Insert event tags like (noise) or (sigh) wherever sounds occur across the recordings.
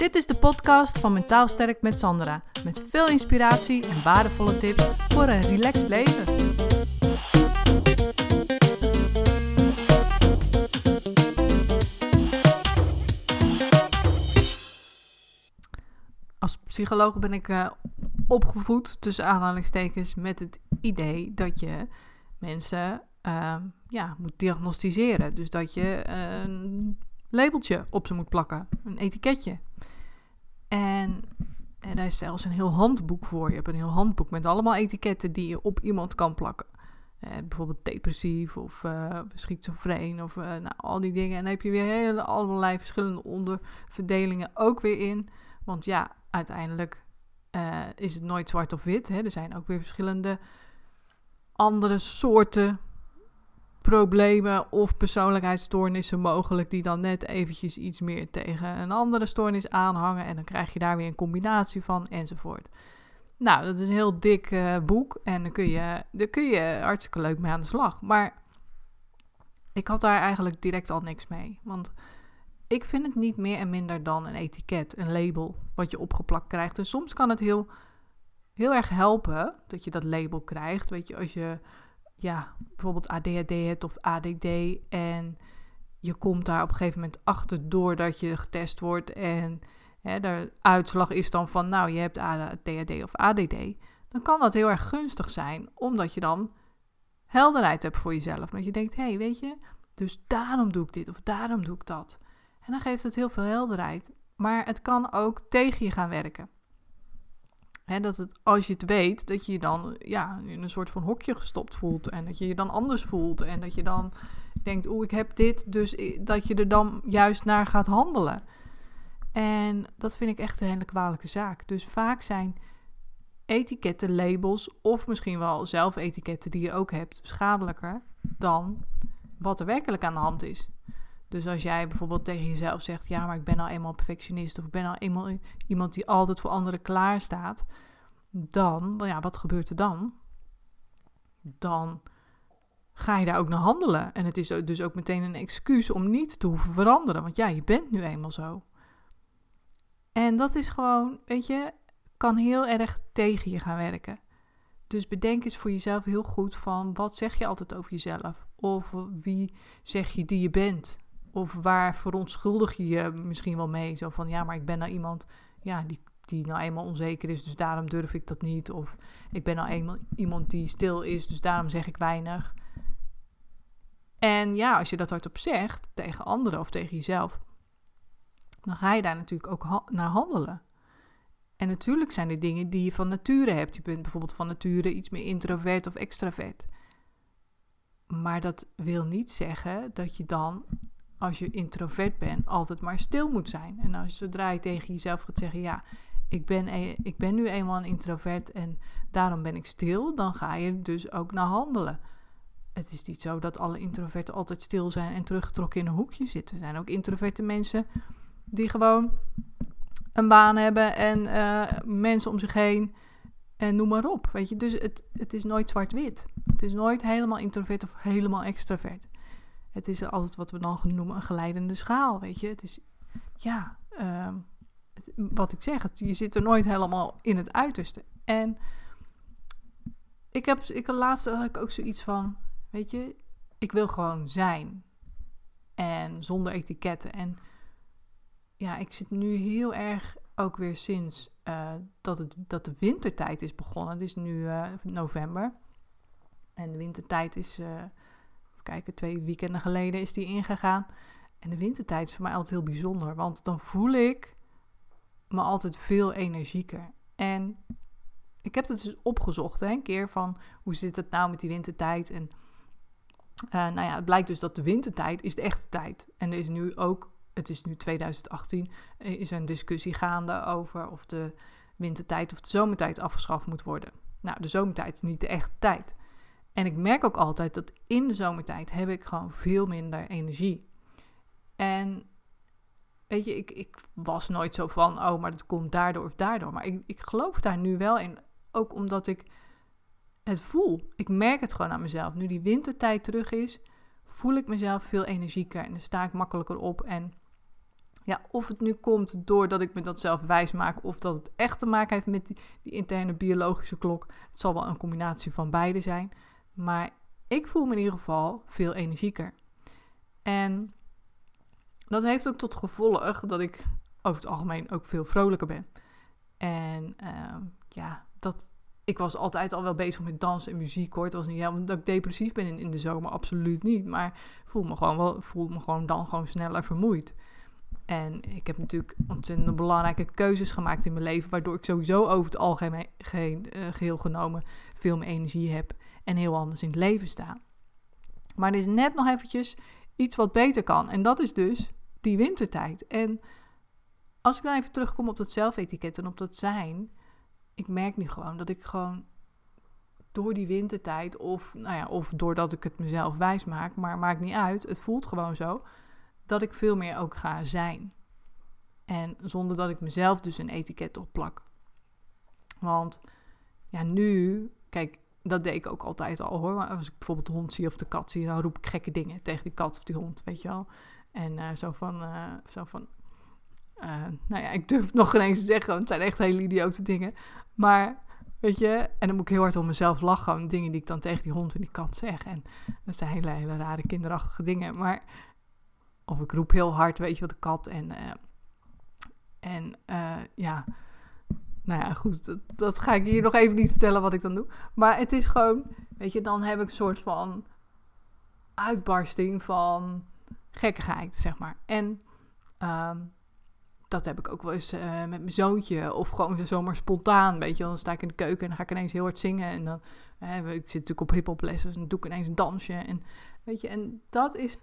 Dit is de podcast van Mentaal Sterk met Sandra. Met veel inspiratie en waardevolle tips voor een relaxed leven. Als psycholoog ben ik uh, opgevoed, tussen aanhalingstekens, met het idee dat je mensen uh, ja, moet diagnosticeren. Dus dat je een labeltje op ze moet plakken, een etiketje. En, en daar is zelfs een heel handboek voor. Je hebt een heel handboek met allemaal etiketten die je op iemand kan plakken. Eh, bijvoorbeeld depressief of uh, schizofreen of uh, nou, al die dingen. En dan heb je weer hele, allerlei verschillende onderverdelingen ook weer in. Want ja, uiteindelijk is het nooit zwart of wit. Hè. Er zijn ook weer verschillende andere soorten problemen of persoonlijkheidsstoornissen mogelijk die dan net eventjes iets meer tegen een andere stoornis aanhangen en dan krijg je daar weer een combinatie van enzovoort. Nou, dat is een heel dik uh, boek en daar kun, je, daar kun je hartstikke leuk mee aan de slag. Maar ik had daar eigenlijk direct al niks mee, want ik vind het niet meer en minder dan een etiket, een label wat je opgeplakt krijgt. En soms kan het heel, heel erg helpen dat je dat label krijgt. Weet je, als je ja, bijvoorbeeld ADHD hebt of ADD en je komt daar op een gegeven moment achter doordat je getest wordt en hè, de uitslag is dan van nou je hebt ADHD of ADD, dan kan dat heel erg gunstig zijn omdat je dan helderheid hebt voor jezelf. Dat je denkt, hé hey, weet je, dus daarom doe ik dit of daarom doe ik dat. En dan geeft het heel veel helderheid. Maar het kan ook tegen je gaan werken dat het, als je het weet, dat je je dan ja, in een soort van hokje gestopt voelt. En dat je je dan anders voelt. En dat je dan denkt, oeh, ik heb dit. Dus dat je er dan juist naar gaat handelen. En dat vind ik echt een hele kwalijke zaak. Dus vaak zijn etiketten, labels of misschien wel zelfetiketten die je ook hebt schadelijker dan wat er werkelijk aan de hand is. Dus als jij bijvoorbeeld tegen jezelf zegt: Ja, maar ik ben al eenmaal perfectionist. of ik ben al eenmaal iemand die altijd voor anderen klaar staat. dan, ja, wat gebeurt er dan? Dan ga je daar ook naar handelen. En het is dus ook meteen een excuus om niet te hoeven veranderen. Want ja, je bent nu eenmaal zo. En dat is gewoon, weet je, kan heel erg tegen je gaan werken. Dus bedenk eens voor jezelf heel goed van wat zeg je altijd over jezelf? Of wie zeg je die je bent? Of waar verontschuldig je je misschien wel mee? Zo van, ja, maar ik ben nou iemand ja, die, die nou eenmaal onzeker is, dus daarom durf ik dat niet. Of ik ben nou eenmaal iemand die stil is, dus daarom zeg ik weinig. En ja, als je dat hardop zegt tegen anderen of tegen jezelf, dan ga je daar natuurlijk ook naar handelen. En natuurlijk zijn er dingen die je van nature hebt. Je bent bijvoorbeeld van nature iets meer introvert of extravert. Maar dat wil niet zeggen dat je dan als je introvert bent, altijd maar stil moet zijn. En als zodra je tegen jezelf gaat zeggen, ja, ik ben, e ik ben nu eenmaal een introvert en daarom ben ik stil, dan ga je dus ook naar handelen. Het is niet zo dat alle introverten altijd stil zijn en teruggetrokken in een hoekje zitten. Er zijn ook introverte mensen die gewoon een baan hebben en uh, mensen om zich heen en noem maar op. Weet je, dus het, het is nooit zwart-wit. Het is nooit helemaal introvert of helemaal extravert. Het is altijd wat we dan noemen een geleidende schaal, weet je. Het is, ja, ehm, wat ik zeg, je zit er nooit helemaal in het uiterste. En ik heb, ik laatste had ik ook zoiets van, weet je, ik wil gewoon zijn. En zonder etiketten. En ja, ik zit nu heel erg ook weer sinds uh, dat, het, dat de wintertijd is begonnen. Het is nu uh, november. En de wintertijd is uh, kijken, twee weekenden geleden is die ingegaan. En de wintertijd is voor mij altijd heel bijzonder, want dan voel ik me altijd veel energieker. En ik heb het dus opgezocht, hè, een keer van hoe zit het nou met die wintertijd. En uh, nou ja, het blijkt dus dat de wintertijd is de echte tijd. En er is nu ook, het is nu 2018, is er een discussie gaande over of de wintertijd of de zomertijd afgeschaft moet worden. Nou, de zomertijd is niet de echte tijd. En ik merk ook altijd dat in de zomertijd heb ik gewoon veel minder energie. En weet je, ik, ik was nooit zo van, oh, maar dat komt daardoor of daardoor. Maar ik, ik geloof daar nu wel in. Ook omdat ik het voel. Ik merk het gewoon aan mezelf. Nu die wintertijd terug is, voel ik mezelf veel energieker. En dan sta ik makkelijker op. En Ja, of het nu komt doordat ik me dat zelf wijs maak, of dat het echt te maken heeft met die, die interne biologische klok. Het zal wel een combinatie van beide zijn. Maar ik voel me in ieder geval veel energieker. En dat heeft ook tot gevolg dat ik over het algemeen ook veel vrolijker ben. En uh, ja, dat, ik was altijd al wel bezig met dansen en muziek hoor. Het was niet helemaal dat ik depressief ben in, de zomer, absoluut niet. Maar voel me gewoon wel, voel me gewoon dan gewoon sneller vermoeid. En ik heb natuurlijk ontzettend belangrijke keuzes gemaakt in mijn leven, waardoor ik sowieso over het algemeen uh, geheel genomen veel meer energie heb en heel anders in het leven sta. Maar er is net nog eventjes iets wat beter kan. En dat is dus die wintertijd. En als ik dan even terugkom op dat zelfetiket en op dat zijn, ik merk nu gewoon dat ik gewoon door die wintertijd, of, nou ja, of doordat ik het mezelf wijs maak, maar maakt niet uit, het voelt gewoon zo, dat ik veel meer ook ga zijn. En zonder dat ik mezelf dus een etiket opplak. Want ja, nu, kijk, dat deed ik ook altijd al hoor. Als ik bijvoorbeeld de hond zie of de kat zie, dan roep ik gekke dingen tegen die kat of die hond, weet je wel. En uh, zo van, uh, zo van uh, nou ja, ik durf het nog geen eens te zeggen, want het zijn echt hele idiote dingen. Maar, weet je, en dan moet ik heel hard om mezelf lachen, gewoon dingen die ik dan tegen die hond en die kat zeg. En dat zijn hele, hele rare kinderachtige dingen. Maar, of ik roep heel hard, weet je wat, de kat en, en ja nou ja, goed, dat, dat, ga ik hier nog even niet vertellen wat ik dan doe. Maar het is gewoon, weet je, dan heb ik een soort van uitbarsting van gekkigheid, zeg maar. En um, dat heb ik ook wel eens uh, met mijn zoontje. Of gewoon zomaar spontaan, weet je Dan sta ik in de keuken en dan ga ik ineens heel hard zingen. En dan, uh, ik zit natuurlijk op hip-hop lessen, dus dan doe ik ineens een dansje. En, weet je, en dat is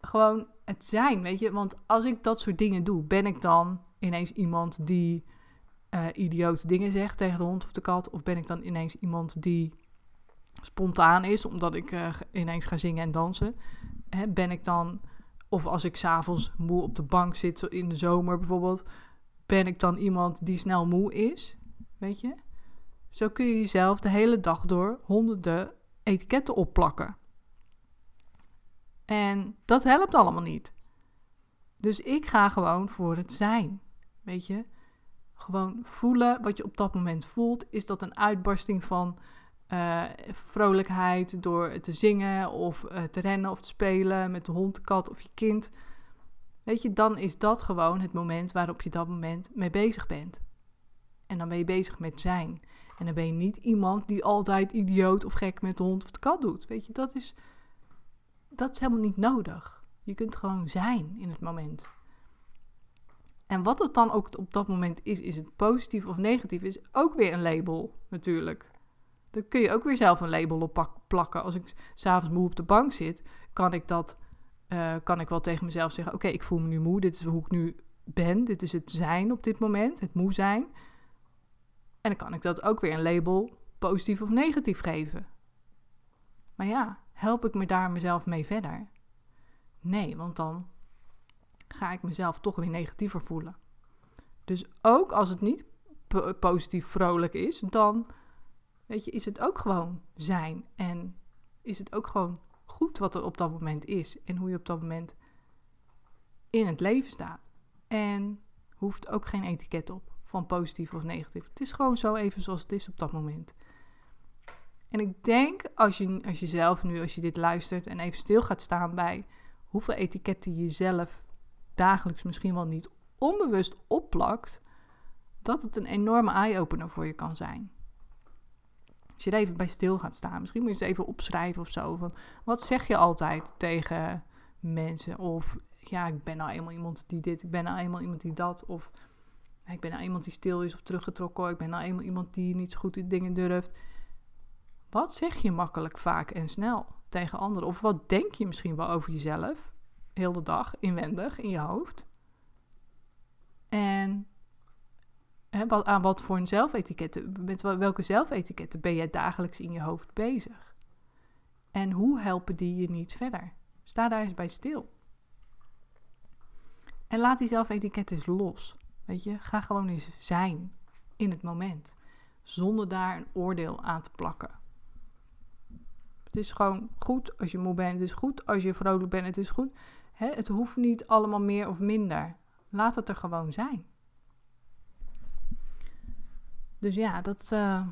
gewoon het zijn, weet je. Want als ik dat soort dingen doe, ben ik dan ineens iemand die uh, idiote dingen zegt tegen de hond of de kat? Of ben ik dan ineens iemand die spontaan is, omdat ik uh, ineens ga zingen en dansen? Hè, ben ik dan, of als ik s'avonds moe op de bank zit, in de zomer bijvoorbeeld, ben ik dan iemand die snel moe is? Weet je? Zo kun je jezelf de hele dag door honderden etiketten opplakken. En dat helpt allemaal niet. Dus ik ga gewoon voor het zijn. Weet je? Gewoon voelen wat je op dat moment voelt. Is dat een uitbarsting van uh, vrolijkheid door te zingen of uh, te rennen of te spelen met de hond, de kat of je kind? Weet je, dan is dat gewoon het moment waarop je dat moment mee bezig bent. En dan ben je bezig met zijn. En dan ben je niet iemand die altijd idioot of gek met de hond of de kat doet. Weet je, dat is, dat is helemaal niet nodig. Je kunt gewoon zijn in het moment. En wat het dan ook op dat moment is, is het positief of negatief, is ook weer een label natuurlijk. Dan kun je ook weer zelf een label op plakken. Als ik s'avonds moe op de bank zit, kan ik dat, uh, kan ik wel tegen mezelf zeggen: Oké, ik voel me nu moe, dit is hoe ik nu ben, dit is het zijn op dit moment, het moe zijn. En dan kan ik dat ook weer een label positief of negatief geven. Maar ja, help ik me daar mezelf mee verder? Nee, want dan ga ik mezelf toch weer negatiever voelen. Dus ook als het niet positief vrolijk is, dan weet je, is het ook gewoon zijn. En is het ook gewoon goed wat er op dat moment is. En hoe je op dat moment in het leven staat. En hoeft ook geen etiket op van positief of negatief. Het is gewoon zo even zoals het is op dat moment. En ik denk als je, als je zelf nu, als je dit luistert en even stil gaat staan bij hoeveel etiketten je zelf dagelijks misschien wel niet onbewust opplakt, dat het een enorme eye-opener voor je kan zijn. Als je er even bij stil gaat staan, misschien moet je eens even opschrijven of zo. Van, wat zeg je altijd tegen mensen? Of ja, ik ben nou eenmaal iemand die dit, ik ben nou eenmaal iemand die dat. Of ik ben nou iemand die stil is of teruggetrokken. Ik ben nou eenmaal iemand die niet zo goed in dingen durft. Wat zeg je makkelijk, vaak en snel tegen anderen? Of wat denk je misschien wel over jezelf? Heel de dag inwendig in je hoofd. En hè, wat, aan wat voor een zelfetiketten, met welke zelfetiketten ben jij dagelijks in je hoofd bezig? En hoe helpen die je niet verder? Sta daar eens bij stil. En laat die zelfetiketten los. Weet je, ga gewoon eens zijn in het moment. Zonder daar een oordeel aan te plakken. Het is gewoon goed als je moe bent. Het is goed als je vrolijk bent. Het is goed Het hoeft niet allemaal meer of minder. Laat het er gewoon zijn. Dus ja, dat, uh,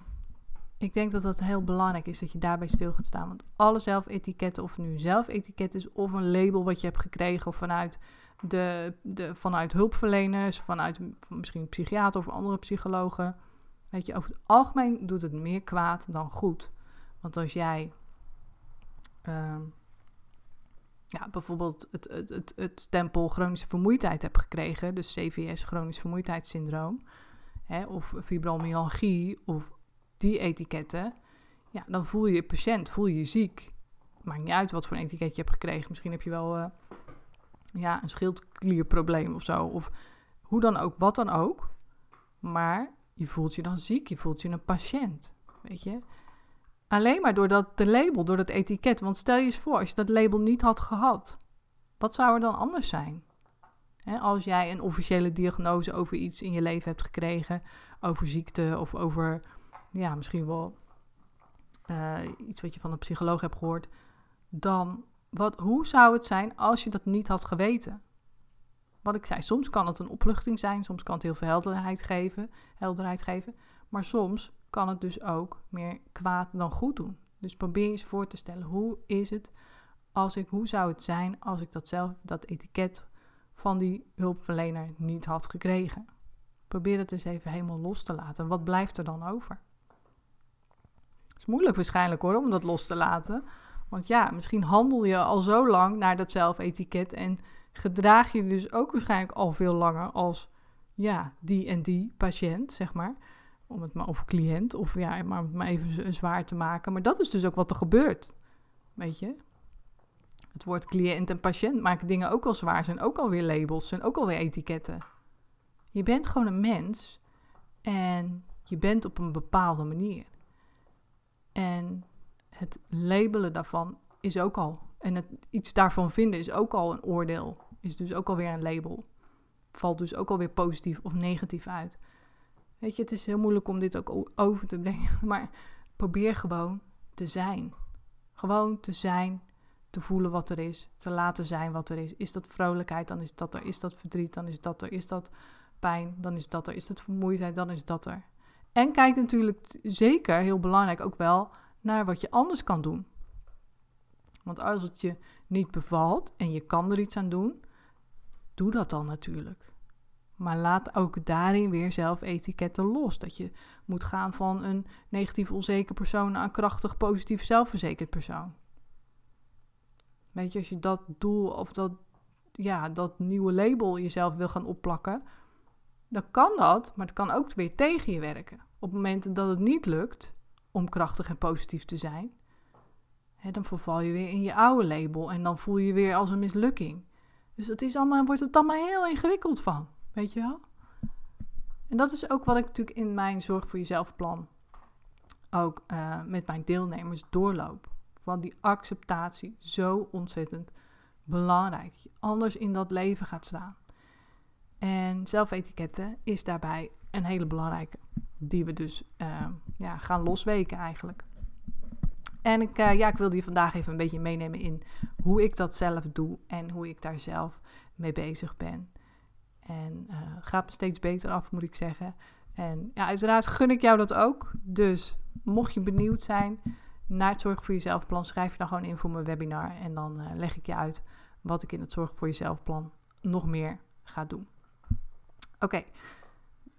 ik denk dat dat heel belangrijk is dat je daarbij stil gaat staan. Want alle zelfetiketten, of nu een zelfetiket is of een label wat je hebt gekregen of vanuit, de, de, vanuit hulpverleners, vanuit misschien psychiater of andere psychologen. Weet je, over het algemeen doet het meer kwaad dan goed. Want als jij uh, ja, bijvoorbeeld het, het, het, het stempel chronische vermoeidheid hebt gekregen, dus CVS, chronisch vermoeidheidssyndroom, hè, of fibromyalgie, of die etiketten, ja, dan voel je je patiënt, voel je je ziek. Maakt niet uit wat voor een etiket je hebt gekregen. Misschien heb je wel uh, ja, een schildklierprobleem of zo. Of hoe dan ook, wat dan ook. Maar je voelt je dan ziek, je voelt je een patiënt. Weet je? Alleen maar door dat de label, door dat etiket. Want stel je eens voor, als je dat label niet had gehad, wat zou er dan anders zijn? als jij een officiële diagnose over iets in je leven hebt gekregen, over ziekte of over ja, misschien wel uh, iets wat je van een psycholoog hebt gehoord, dan wat, hoe zou het zijn als je dat niet had geweten? Wat ik zei, soms kan het een opluchting zijn, soms kan het heel veel helderheid geven, helderheid geven, maar soms kan het dus ook meer kwaad dan goed doen. Dus probeer eens voor te stellen, hoe is het als ik, hoe zou het zijn als ik dat zelf, dat etiket van die hulpverlener niet had gekregen? Probeer het eens even helemaal los te laten. Wat blijft er dan over? Het is moeilijk waarschijnlijk hoor, om dat los te laten. Want ja, misschien handel je al zo lang naar dat zelfetiket en gedraag je dus ook waarschijnlijk al veel langer als ja, die en die patiënt, zeg maar. Om het maar, of cliënt, of ja, maar om het maar even zwaar te maken. Maar dat is dus ook wat er gebeurt. Weet je? Het woord cliënt en patiënt maken dingen ook al zwaar, zijn ook alweer labels, zijn ook alweer etiketten. Je bent gewoon een mens en je bent op een bepaalde manier. En het labelen daarvan is ook al. En het iets daarvan vinden is ook al een oordeel. Is dus ook alweer een label. Valt dus ook alweer positief of negatief uit. Weet je, het is heel moeilijk om dit ook over te brengen. (laughs) Maar probeer gewoon te zijn. Gewoon te zijn, te voelen wat er is, te laten zijn wat er is. Is dat vrolijkheid, dan is dat er. Is dat verdriet, dan is dat er. Is dat pijn, dan is dat er. Is dat vermoeidheid, dan is dat er. En kijk natuurlijk zeker, heel belangrijk ook wel, naar wat je anders kan doen. Want als het je niet bevalt en je kan er iets aan doen, doe dat dan natuurlijk. Maar laat ook daarin weer zelf etiketten los. Dat je moet gaan van een negatief onzeker persoon naar een krachtig positief zelfverzekerd persoon. Weet je, als je dat doel of dat, ja, dat nieuwe label jezelf wil gaan opplakken, dan kan dat, maar het kan ook weer tegen je werken. Op momenten dat het niet lukt om krachtig en positief te zijn, hè, dan verval je weer in je oude label en dan voel je weer als een mislukking. Dus het is allemaal, wordt het allemaal heel ingewikkeld van, weet je wel? En dat is ook wat ik natuurlijk in mijn Zorg voor Jezelf plan ook uh, met mijn deelnemers doorloop. Van die acceptatie zo ontzettend belangrijk. Je anders in dat leven gaat staan. En zelfetiketten is daarbij een hele belangrijke. Die we dus uh, ja, gaan losweken eigenlijk. En ik, uh, ja, ik wilde je vandaag even een beetje meenemen in hoe ik dat zelf doe en hoe ik daar zelf mee bezig ben. En uh, gaat me steeds beter af, moet ik zeggen. En ja, uiteraard gun ik jou dat ook. Dus mocht je benieuwd zijn naar het Zorg voor Jezelf plan, schrijf je dan gewoon in voor mijn webinar. En dan uh, leg ik je uit wat ik in het Zorg voor Jezelf plan nog meer ga doen. Oké,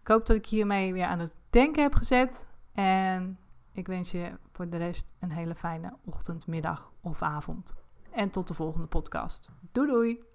ik hoop dat ik hiermee weer aan het denken heb gezet. En ik wens je voor de rest een hele fijne ochtend, middag of avond. En tot de volgende podcast. Doei doei!